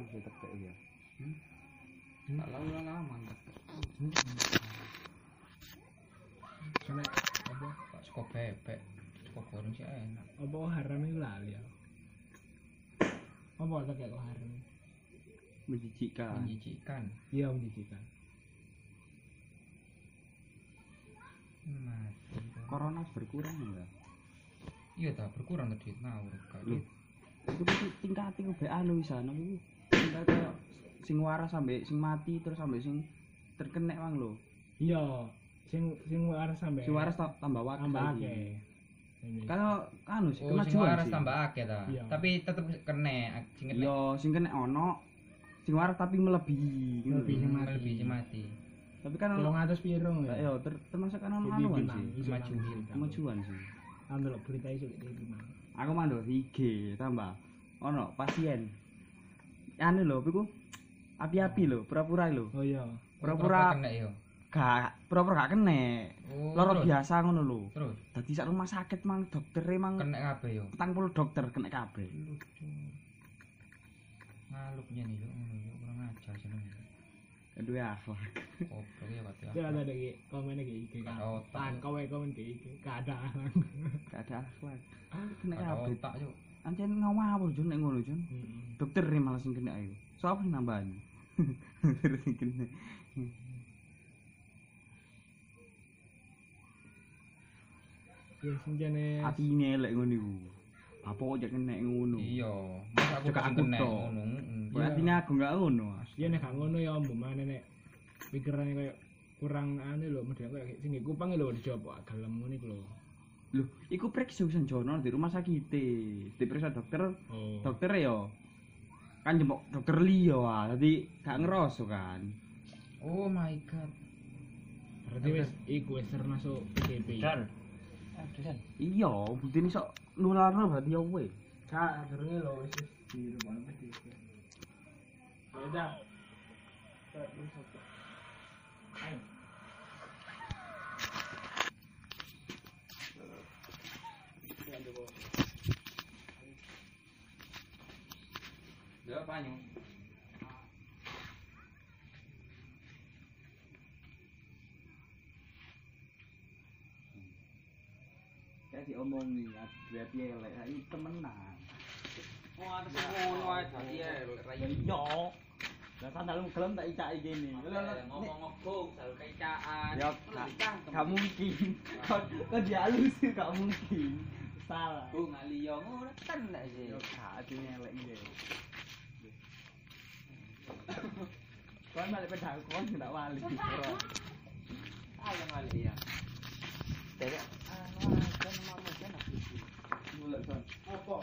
haram sih ya Tak lalu lama mantap. Sampai apa? Pak suka bebek, suka goreng sih enak. Apa haram itu lali ya? Apa kok haram? Menjijikan. Iya menjijikan. Mati. corona berkurang enggak Iya tak berkurang tadi tuh tingkat itu be anu bisa anu tingkat kayak sing waras sampai sing mati terus sampai sing terkena mang lo Iya, sing sing waras sampai sing waras ta- tambah wakil tambah akeh. Kalau anu sih Oh, sing kemajuan waras sih tambah akeh ta. Iya. Tapi tetep kena sing kena. iya sing kena ono sing waras tapi melebihi gitu. Melebihi. sing mati. Lebih mati. tapi kan ono atas piro ya ya? ter, termasuk kan ono anuan sih Kemajuan. kemajuan sih Ambil berita iso gitu gimana? aku mandor IG tambah ono pasien anu lho iku api-api lho pura-pura lho Oh iya. Pura-pura- kena yo. gak pura-pura gak kena Oh, loro biasa ngono lho Terus dadi sak rumah sakit mang dokter mang kena kabeh yo. petang puluh dokter kena kabeh Lucu. Ngalupnya nih yo ngono yo kurang ajar seneng. duwe akhlak Goblok ya kate. Itu ada lagi komen lagi IG kan. Ada otak. Tan kowe komen IG. Gak ada. gak ada akhlak kena kabeh otak yo. Ancen ngawur Jun nek ngono Jun. Heeh. dokter nih malah sing kena sapa sing nambani dokter sing kena. Ya sing jane atine lek ngono iku. Apa kok jek kena ngono? Iya, masa aku aku kena ngono. heeh. kok atine aku gak ngono Ya nek gak ngono ya mbok mana nek pikirane koyo kurang anu lho model koyo sing kupang lho dicoba gelem ngono iku lho. Lho iku periksa Usan Jono di rumah sakit diperiksa dokter Oh. dokter ya kan jempok dokter liya ah dadi gak ngeroso kan Oh my god. Berarti wis iku wis termasuk PDP. Dan. Dan. iya bukti sok nularno berarti ya weh Kak, durunge lho wis di rumah PDP. Ya udah. Ayo. Ya panyu. kayak diomongi dia piye lek iki temenan. Oh, ada ngono ae dadi ya iya lah sandalmu gelem tak icaki kene ngomong ngobong selalu kecaan. ya gak mungkin. Kok kok dihalus gak mungkin. Salah. Bu ngali yo ngono tenan sih. yo gak elek iki Kon balik pedang kon ndak wali. Ayo ngali ya. Dari anu kan mama kan Mulai kon. Apa?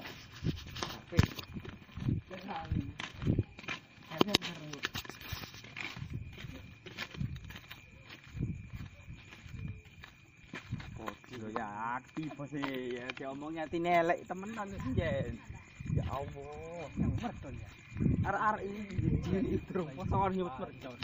tapi Sekali. Ada baru. Lo ya aktif sih ya diomongnya tine elek temenan jen. Ya Allah, yang merton ya. Ini jadi terus posokan nyebut merton.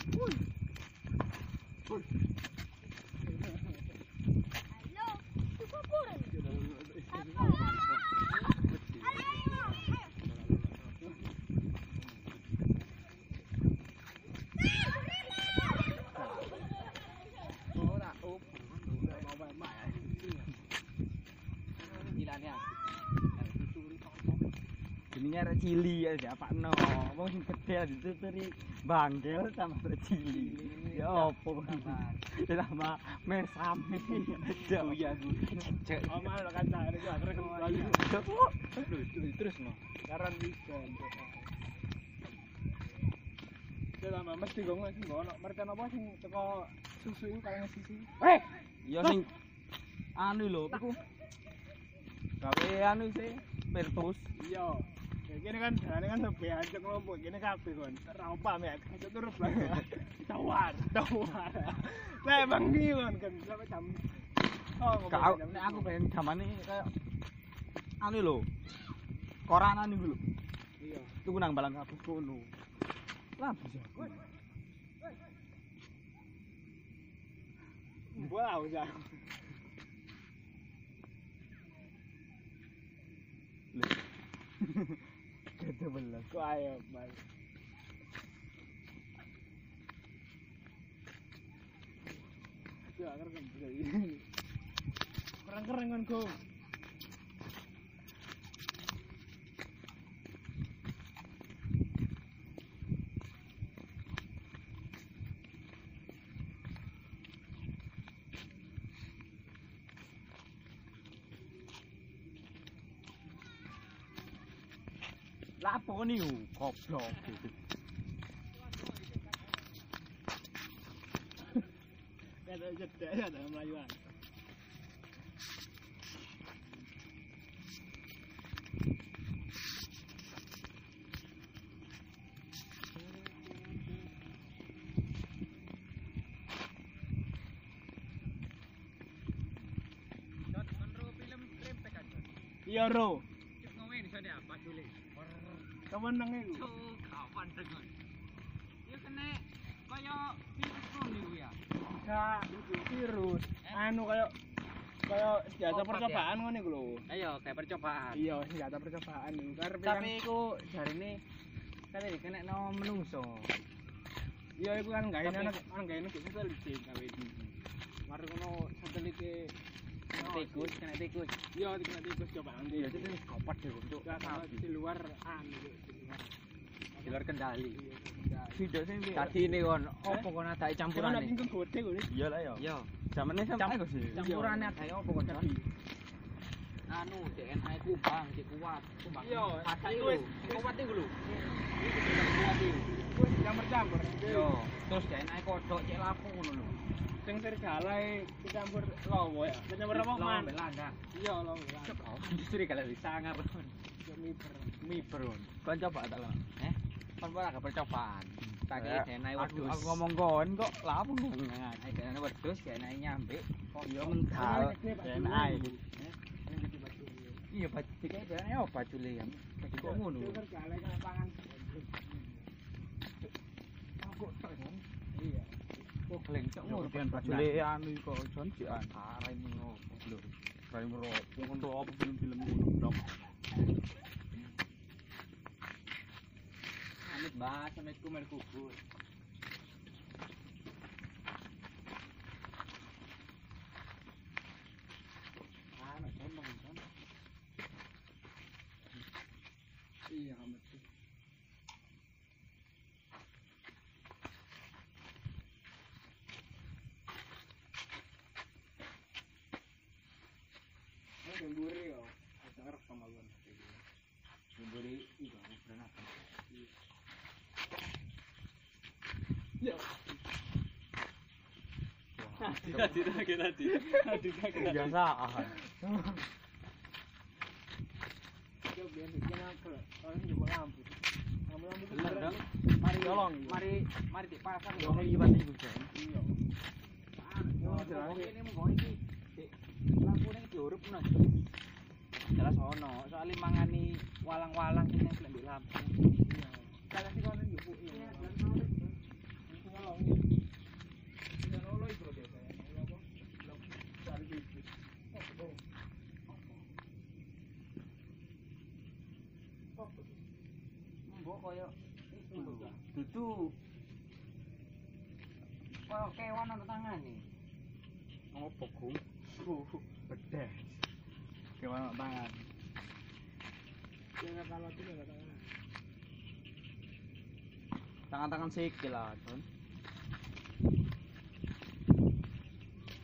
Jenenge arek cili ya siapa no. Wong sing gede dituturi bangkel sama arek cili. Ya opo Ya sama mesame. Jauh ya. Cek. Oh, malah kan cari gua akhirnya kembali. terus no. Karan weekend. Ya lama mesti gue nggak sih ono mereka apa sing teko susu itu kalian susu. Eh, Ya sing anu lho, iku. Gawe anu sih, Pertus. iya. Kayak gini kan, ini kan lebih aja kelompok, gini kabeh kon. Terang pam ya, itu terus lah. Tawar, tawar. Lah emang nih kon kan sampai jam. Oh, ngomong Kau, jam nek aku pengen zamane kayak anu lho. Koranan iku lho. Iya. Tuku nang balang kabus kono. Lah bisa. Wow, ya. Gede belum kok ayo mas ya keren keren kan kok apa nih goblok. Ada jeda ada melayuan. Iya, Ro. kapan nang iku? Kapan tekan? Ya kene kaya virus niku ya. Enggak, virus. Anu kaya kaya biasa percobaan ngene iku lho. Ayo, kayak percobaan. Iya, biasa percobaan niku. Karep Tapi iku jarine kene iki nek no menungso. Iya, iku kan gak enak, kan gak enak bisa licin kawe iki. Mari ngono sateliti tikus, kena tikus. Iya, kena tikus coba nanti. Ya, itu kopat deh, untuk di luar an. Di luar kendali. Video sih. Tadi ini kon, oh pokoknya tak campurane? nih. Kita nanti kudek ini. Iya lah ya. Iya. Jamane ini sampai Campurane sih. Campuran apa kok jadi? Anu, DNA ku bang, si kuat, kuat. Iya, pasti wis kuat tinggal lho. Ini kita kuat tinggal. Kuat campur-campur. Iya. Terus DNA kodok, cek lapo ngono lho. Sing serigala dicampur lowo ya. Dicampur apa man? Belanda. Iya, lowo. ya. Oh, justru kalau disangar. Yo miber. Miber. Kon. Coba tak lah. Eh, kon ora gak percobaan. Tak Eh, kei DNA Aku, ngomong kon kok lah apa ngomong Ai DNA wedhus, DNA nyambe. kok yo mental. DNA. Iya, baju kayak DNA apa baju yang. Baju kok ngono. Serigala kan pangan. Aku kan. Iya. ก็เพลงจะโอ้เปลี่ยนปัจจุบันอันนี้ก็ชนจีอันอะไรมึงโอ้เลือไรมึงรอพวกคนรอพวกคนพิลมดอันบ้าใช่ไมกูไม่รู้กู nanti lagi nanti nanti lagi nanti biasa ah coba biar bikin apa orang juga lampu lampu lampu mari tolong mari mari di pasang dong ini batin gue Tangan-tangan sikil lah.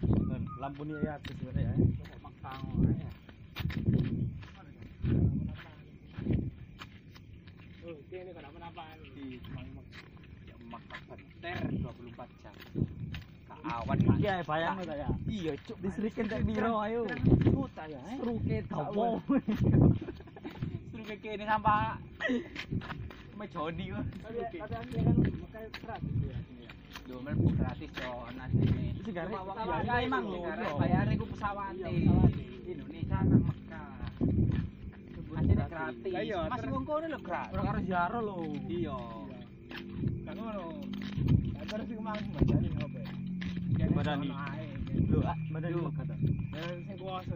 Dan lampu ni ya habis ya. Makang dia ini kenapa-napaan. Di Ya mak beter 24 jam. Kaawan Iya, bayang ta ya. Iya, cuk. Listrikin tak biro ayo. Kota ya. Struke. Terus kayak kene sampah. Kan keras gitu ya. Lho mlebu gratis yo asline. Itu gare- Pesawat iya, emang iya. bayare ku pesawat. Indonesia nang Mekah. Gratis. Terus- wong kono lho gratis. Ora karo ziarah lho. Iya. Kan ngono. Terus sing apa ya? Jadi ae, Lho, ah, badan Lho. lu kata. Dan sing kuasa.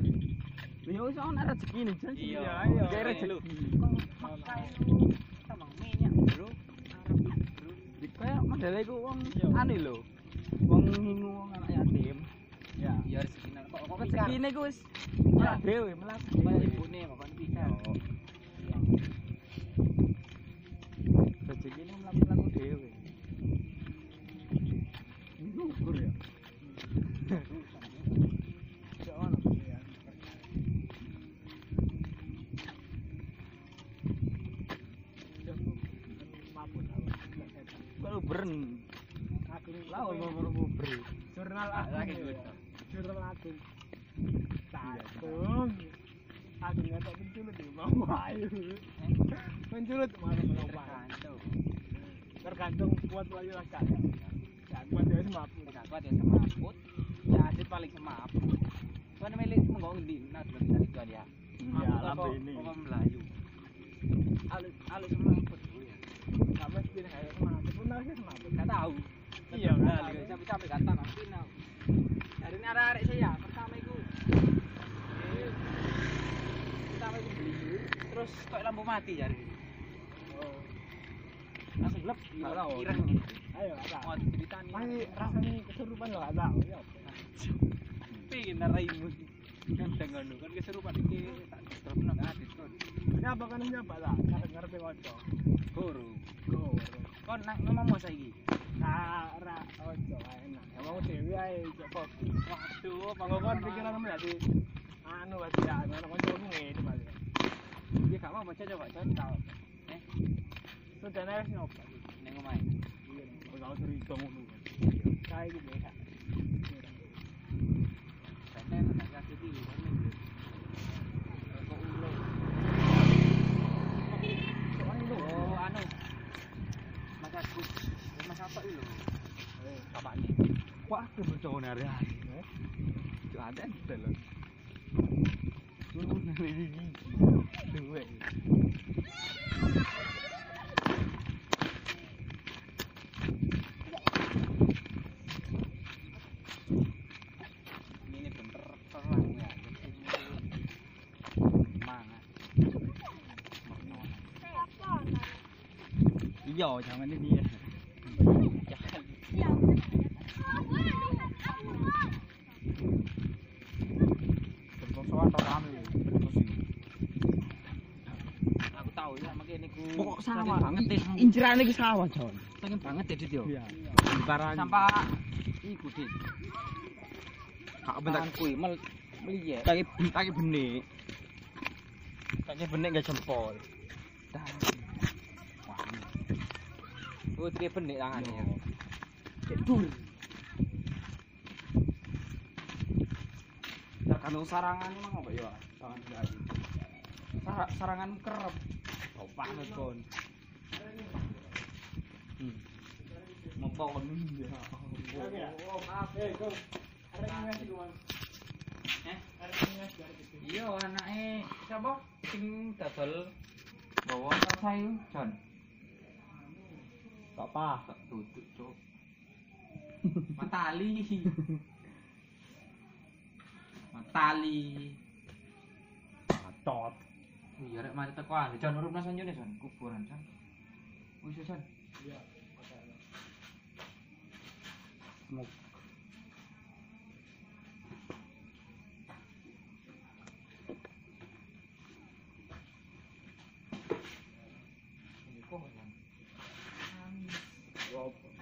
Lho, wis ana rezeki nih, Jon. Iya, iya. Kayak rezeki. Mekah Bro. Kayak modele iku wong anu lho. Wong ngingu wong anak yatim. Ya rezekine kok kok Rezekine ku wis Ya. dhewe kaya ibune kok pikir. Rezekine mlaku-mlaku dhewe. Tergantung. Kuat lagi lah. Ya kuat ya semaput. Tidak kuat ya semaput. Ya adit paling semaput. Soalnya milik menggong di nah bisa itu dia. Iya. Apa Melayu. Alus alus semaput. Gak mesti nih kayak semaput. Pun lagi semaput. Gak tahu. Iya, kan ini ada saya pertama itu. Pertama itu beli terus kok lampu mati jadi. Oh. Tahu. Kirang. Ayo, ada. Oh, ceritanya. Masih rasanya kesurupan ada. Ya. pengen naraimu. Kan ngono kan keserupan iki tak drop nang adit kon. Siapa kan siapa lah? Ngerti ngerti kocok. Guru. Go. Kon nang ngomong saiki. Cara ojo enak. Emang dewi ae cek kopi. Waduh, pikiran kamu jadi anu berarti ya, anu kanca ngene balik. Dia gak mau baca coba cocok. Eh, Sudah naik nyoba. quá ke betul nari hari itu ada telur turun dari gigi tuh Jangan ini ya. Berkosoan tau rame. Aku tahu ya makanya sawah banget deh. Incerane iki sawah, Jon. Banget. Iya. Barang Sampah iku Dit. Kak bentak Tanganku iki mel meliye. kaki kaki benik. Kaki benik gak jempol. Dah. Oh, dia benik tangannya. ya. Dur. Tergantung sarangan emang apa ya? Tangan gaji. Sar sarangan kerep. Oh, panas kon. Hmm. Mempon ya. Oh, maaf. Eh, go. Ada ngasih gua. Eh? Ada ngasih. Iya, anake siapa? Sing dodol bawa sayu, Jon. Gak apa. Tak duduk, Cuk. Matali. Matali. Tot. Iya, rek mari teko ah. Jon urip nang sanjone, Jon. Kuburan, Jon. Wis, Jon. Iya. Mau Ini kok, Jon.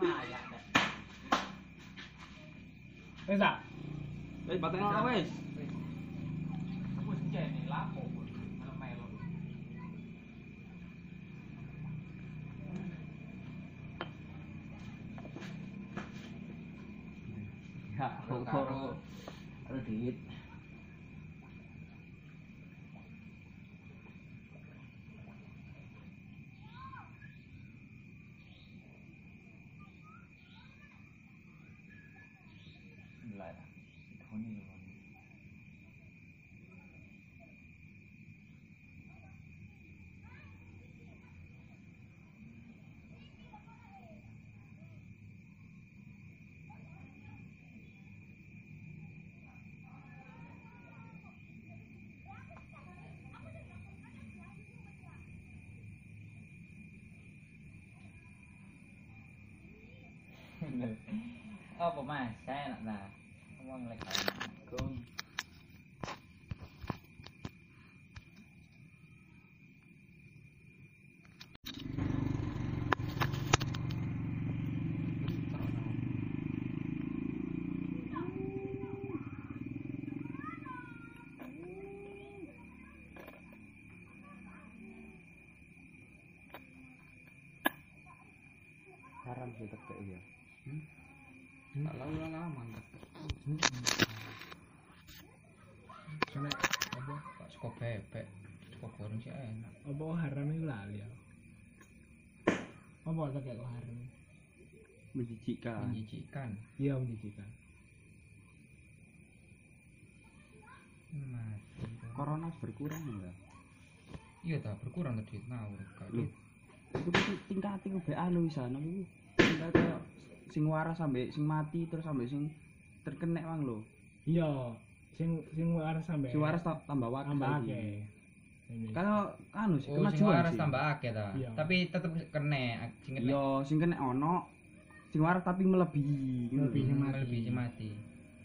มาอย่ะเนี่เฮ้ยสักเฮ้ยปาแตงเอาเว้ยพูดถึแกนี่ร้าโผล่ทำไมเราฮะโคโคโรรถี mà xe nặng là không ăn lại cả cơm haram sih tak ya. Kalau ulang lama Kena apa? Pak suka bebek? Suka goreng sih enak. Apa haram itu lali ya? Apa tak kayak haram? menjijikkan menjijikan. Iya menjijikan. mati corona berkurang enggak iya tak berkurang tadi kali itu tingkat itu be anu bisa itu tingkat sing waras sampai sing mati terus sampai sing terkena wang lo Iya, sing sing waras sampai sing waras ta- tambah wakil tambah lagi. akeh. Kalau anu sih oh sing waras sih tambah akeh ta Iya. tapi tetep kena sing kena iya sing kena ono sing waras tapi melebihi gitu. Melebihi. sing mati. lebih sing mati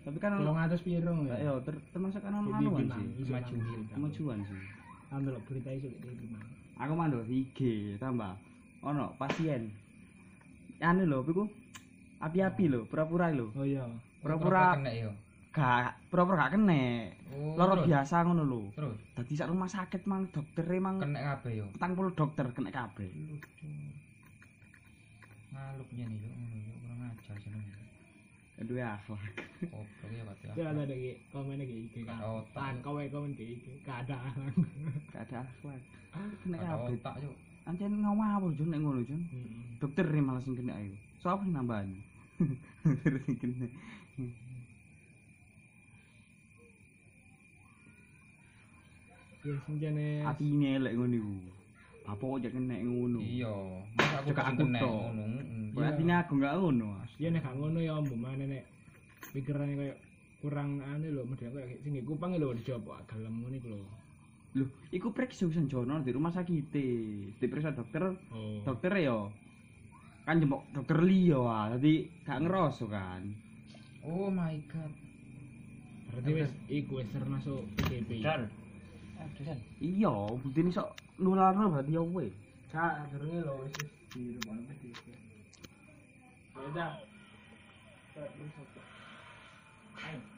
tapi kan ono atas piro ya ya? ter, termasuk kan ono anuan sih Kemajuan. kemajuan sih Ambil berita iso Bimang. aku mando IG tambah ono pasien anu lho piku api-api lho pura-pura lho. Oh iya. Pura-pura- kena yo gak pura-pura gak kena. Oh loro biasa ngono lho. Terus? Dadi sak rumah sakit mang dokter mang kena kabeh yo petang puluh dokter kena kabeh. Lucu ngaluk nih yo ngono yo kurang ajar jenenge. Aduh akhlak. Goblok ya pati Ya. Ada lagi komen lagi IG kan. Ada otak. Kowe komen ke IG. Keadaan. gak ada akhlak. Kena ada kabeh. otak yo ancen ngawur Jon nek ngono Jon Heeh. dokter e malah sing kena sapa sing nambani dokter sing kena Ya sing jane atine elek ngono iku apa kok kena ngono iya masa aku kasih aku kena ngono. Iya. atine aku gak ngono ya nek gak ngono ya mbok mana nek pikirane koyo kurang anu lho medhe koyo sing kupang lho dicoba gelem ngono iku lho. Lho iku periksa Jono di rumah sakit diperiksa dokter Oh. dokter yo kan jempok dokter liya ah dadi gak ngeroso kan oh my god Berarti wis iku wis termasuk PDP. dan iya bukti sok nularno berarti ya weh Kak, durunge lho wis di rumah PDP. Ya udah. Ayo.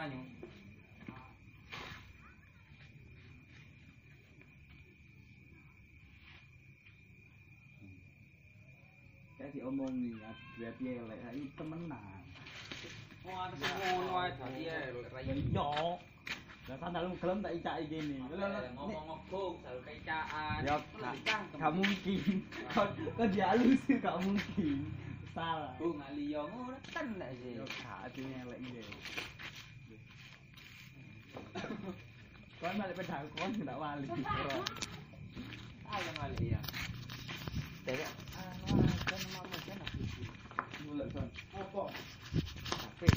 banho. Cái thì ông mong thì về về lại thấy temen nào. Wah, ada ngono ae dadi ae lho kaya yo. Lah santai lu ngọc tak icak iki ni. Ngomong-ngomong selalu kecaan. Ya, enggak mungkin. Kau kau dialus enggak mungkin. Salah. Ku ngali yo ngono tenan sih. Yo gak ati ngelek iki. kon balik pedang kon tidak wali. Ayo wali ya. Tega kan mama kan aku mulai kan apa tapi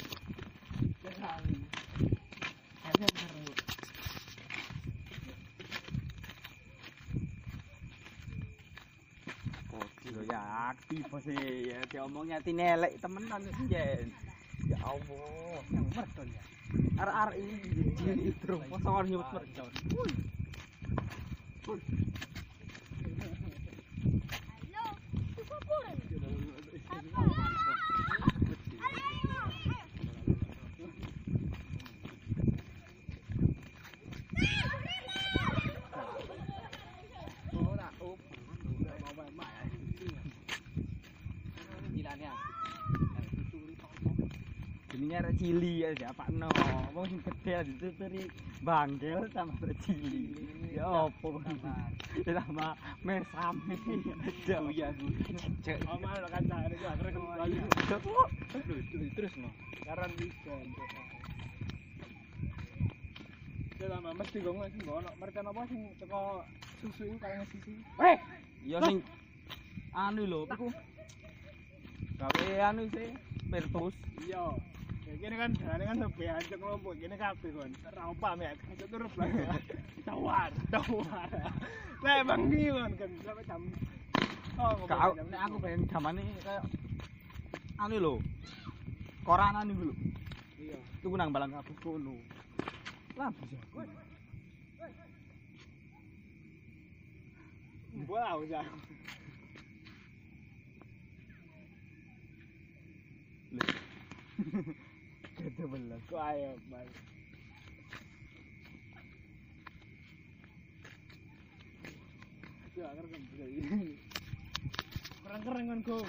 jangan ada baru Gila ya, aktif sih. Ya, dia omongnya tinelek temenan sih, Ya Allah, yang merdon ya. Ini jin itu posokan nyebut mercon. Arek cili ya diapakno. Wong sing gede dituturi bangkel sama arek cili. Ya opo Ya sama mesam. Oh iya, Bu. Cek. Oh, malah kan cari itu akhirnya kembali. Terus no. Karan bisa. Ya lama mesti gue nggak sih gue ono mereka apa sing teko susu itu kaleng susu. Eh, ya sing anu lho, iku. Gawe anu sih, Pertus. Iya. Ya gini kan jalan kan sepi aja kelompok gini kafe kon. Raupa mek aja turut lah. Tawar, tawar. Lah bang ni kon kan sampai jam. Oh, Kau, aku pengen zamane kayak anu lho. Koranan iku lho. Iya. Iku nang balang kampus kono. Lah bisa. Wow, ya. Gede bener kok ayo mas Ya, keren kan? keren kan, Gung?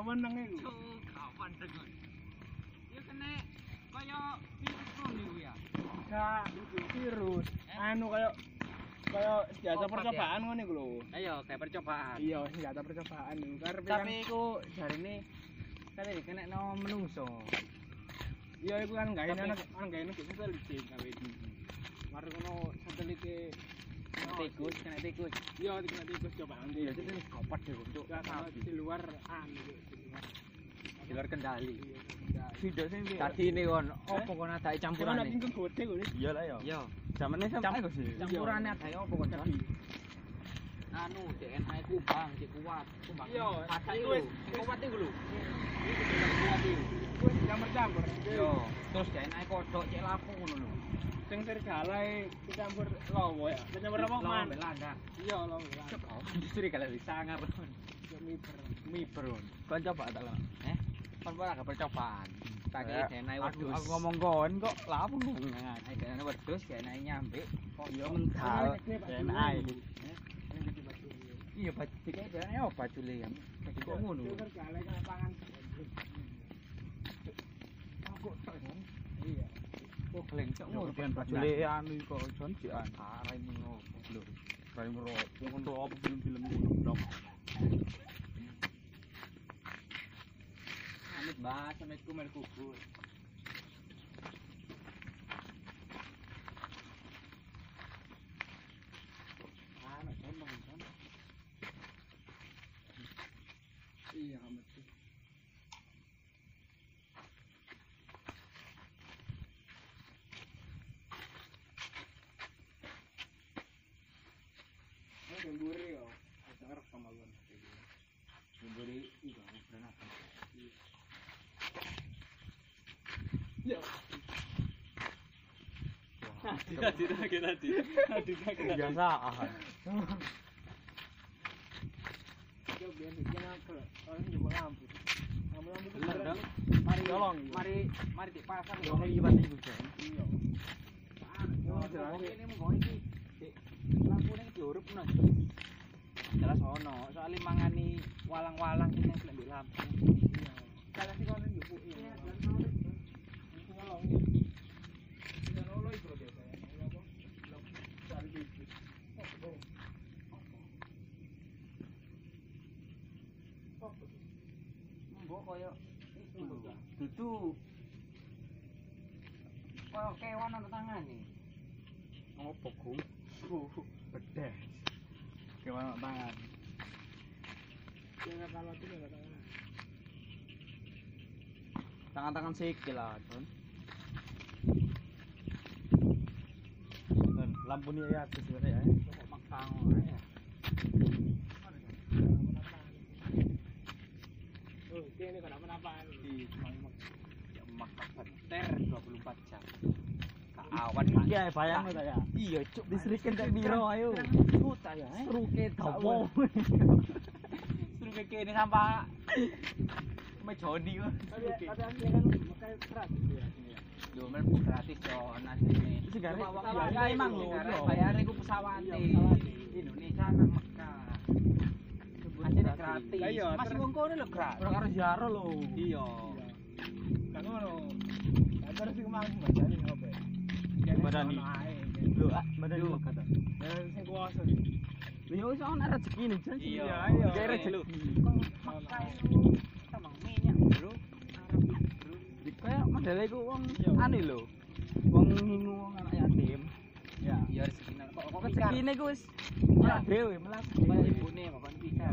kapan nang iku? kapan nang iku? Ya kena kaya virus niku ya. Enggak, virus. Anu kaya kaya senjata percobaan ngono iku lho. Ayo, kayak percobaan. Iya, senjata percobaan iku. Tapi iku jar ini kan iki kena no menungso. Iya, iku kan gawe nang gawe nang gitu licin kawe iki. Mari ngono satelite tikus, kena tikus. Iya, kena tikus coba nanti. Iya, ini kopat ya, Bung. Ya, di luar an di luar kendali. Video sing tadi ini kon opo kon ada campuran. Ono pinggung gede kok. Iya lah ya. Iya. Zamane sampe Campurane ada opo kon tadi. Anu DNA kubang sing kuat, kubang. Iya, itu kuat iki lho. Iki kuat iki. Kuwi campur-campur. Iya. Terus DNA kodok cek lapo ngono lho. Sing serigala dicampur lowo ya. Dicampur apa man? Belanda. Iya, lowo. Kalau disangar. Ya miber. Miber. Kon coba tak lah. Eh, kon ora gak percobaan. Tak Eh, DNA Aku, wedhus. aku ngomong kon kok ngomong wedhus, DNA nyambe. Kok Iya yo mental. DNA. Iya, baju kayak DNA apa baju le ya? Kok ngono. Serigala kan lapangan. Aku ya. Iya. ពួកក្លែងចង់មកទៀតបាទលេអានីក៏ជន់ជាអានអារៃមងពួកលឺរៃមរខ្ញុំទៅអបពីពីលំនោះដល់អានេះបាទតែគុំមិនគូគូ Yeah, I'm a itu Bener keren. dong. Mari Tolong. Mari mari dipasang Yo liwat iku jon. Iya. Oh, jelas. ini mau iki. Dik, Lampune iki diurup no. Jelas ono, soalnya mangani walang-walang sing nek di lampu. Iya. Kalau sih kalau juga itu Wah, oke, warna tangan nih. Oh, pokung. Uh, bedah. Oke, warna tangan. Jangan kalau itu enggak tangan. Tangan-tangan sikil lah, Jon. Dan lampu ini ya, sebenarnya eh. ya. Kok makang ya. Kenapa-napaan. Ya makang ter 24 jam. Kak awan iya bayang lo ya Iya, cuk. listrikin kayak biro ayo Kota ya. eh. seruke kayak gini sampai Sampai Jody kok. Tapi tapi kan makanya gratis ya. Yo men gratis yo. Itu gare- Cuma uang iya, bayar emang iku, lho, gare iya. Iya. Indonesia nang gratis. Lah iya, Masih wong kono lho gratis. orang karo jaro lo Iya. Kan ngono. Lah terus sing mang mbadani ya? Mbadani. Lo ah badan Yo. lo kata Ya sing kuwasa. Yo wis ana rezeki nih Jon Iya, iya. Lho. rezeki Kok itu tambang minyak, Bro. Arab, Bro. kayak modele iku wong anu lho wong ngingu wong anak yatim ya Ya rezeki kok kok pikir. rezekine ku wis ora dhewe melas ibune bapak pikir.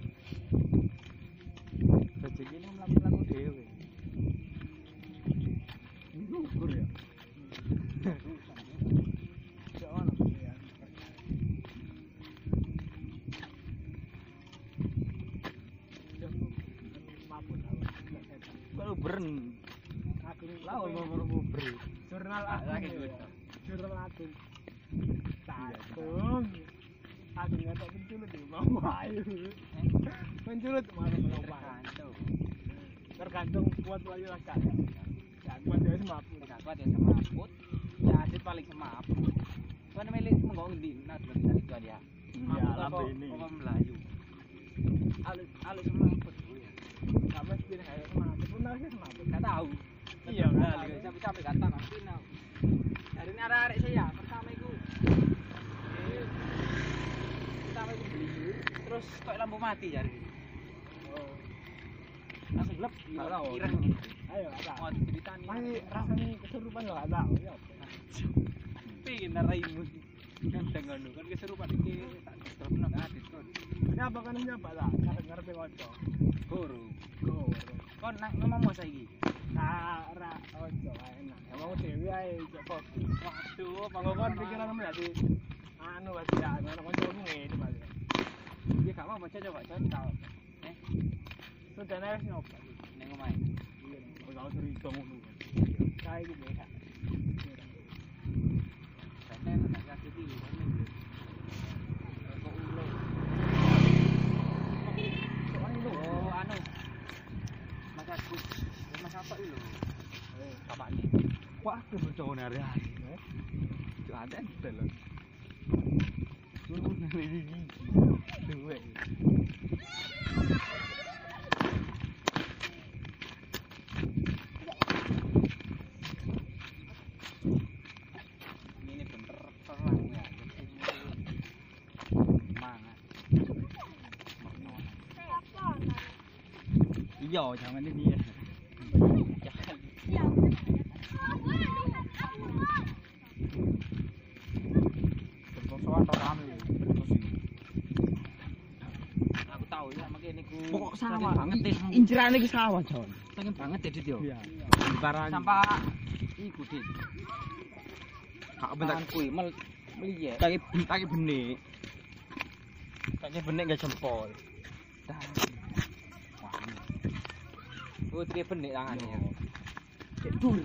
penculut di mau ayu penculut malah melompat Tergantung. tergantung kuat wayu lah kan kuat ya semaput Tidak kuat ya semaput. Ya asit paling semaput. Kan milik menggong di nah dua dari itu dia. ya lambe ini Apa Melayu. Alus alus semaput. Nggak mesti kayak semaput pun harusnya semaput Gak tahu. Iya, Nah, nggak tahu. Sampai sampai kata nanti nah. Hari ini ada arek saya pertama itu. Eh, Pertama itu beli terus kok lampu mati jadi. oh Langsung gelap. Tahu. Ireng. ayo tahu Mau ceritanya. masih rasanya kesurupan lo nggak tahu ya pengen naraimu. Kan dengan kan keserupan iki tak terus nang adit kon. siapa kan siapa lah nggak ngerti ojo Guru. go Kon nang ngomong saiki. Kara ojo enak emang dewi aja coba Waduh, Kalau kan pikiran kamu jadi anu berarti ya, anak kanca ngene 이게 가만 못 찾아봐 저기 나와 네? 손 대나갈 수는 없어 내거 많이 이거 나와 저리 있어 먹는 거 까이고 내가 내가 내가 그게 이거는 Quá cái bữa trâu này ra Chứ ăn đến tên lần นู่นเลยดีถึงเว้ยหยอดทางมันได้ดี sawah banget deh. inceran iki sawah Jon. Saking banget ya Dit yo. iya. Barang Sampah iku Dit. kak bentar. Tangan kuwi mel meliye. kaki kaki benik. Kaki benik gak jempol. Oh, dia benik tangannya. ya. kayak dur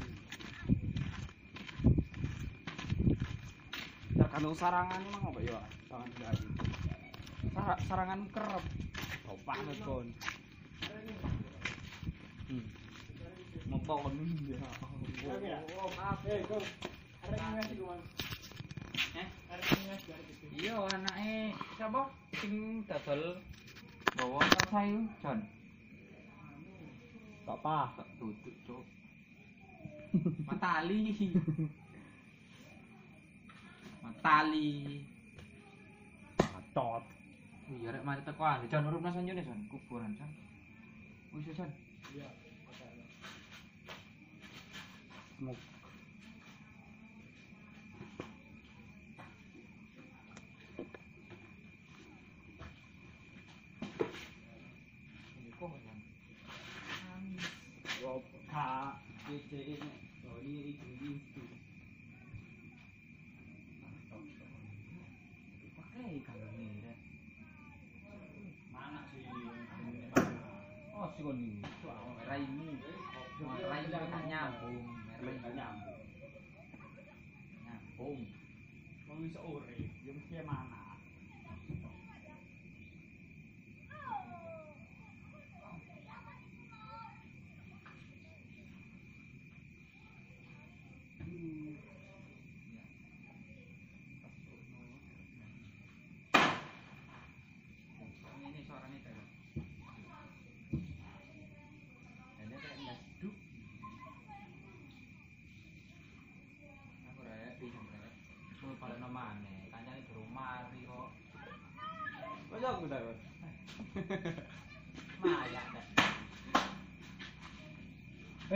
tergantung sarangan emang apa ya? Tangan Sar sarangan kerep. Oh panas kon hmm. mempon ya Oh, maaf. Eh, go. Arek ngas iku, Mas. Eh? Arek ngas dari gitu. Iya, anake sapa? Sing dodol bawa sayu, Jon. gak apa Tak duduk. Matali. Matali. tot Iya, rek mari teko ah. Jon urip nang sanjone, Jon. Kuburan, Jon. Wis. もう他这这这，所以一直一直。pakai kalau ni dah. Mana sih? Oh, sih kau ni. Melayu kan nyambung, Melayu kan nyambung. Nyambung. Wong iso urip, yo mesti mangan.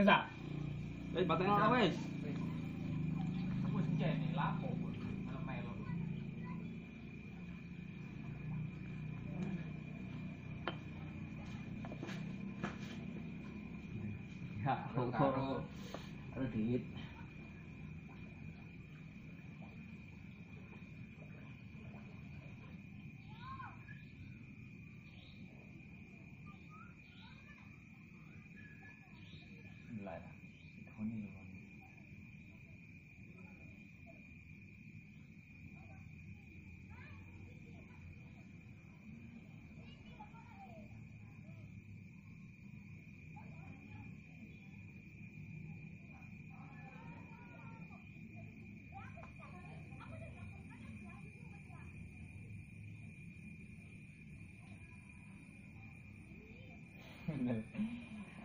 Esa. Eh, va a tener una vez. โคโครอธิต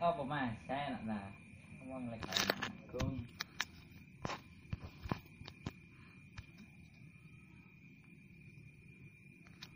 ก็ประมาณใช่น่ะนะว่างเลยครับ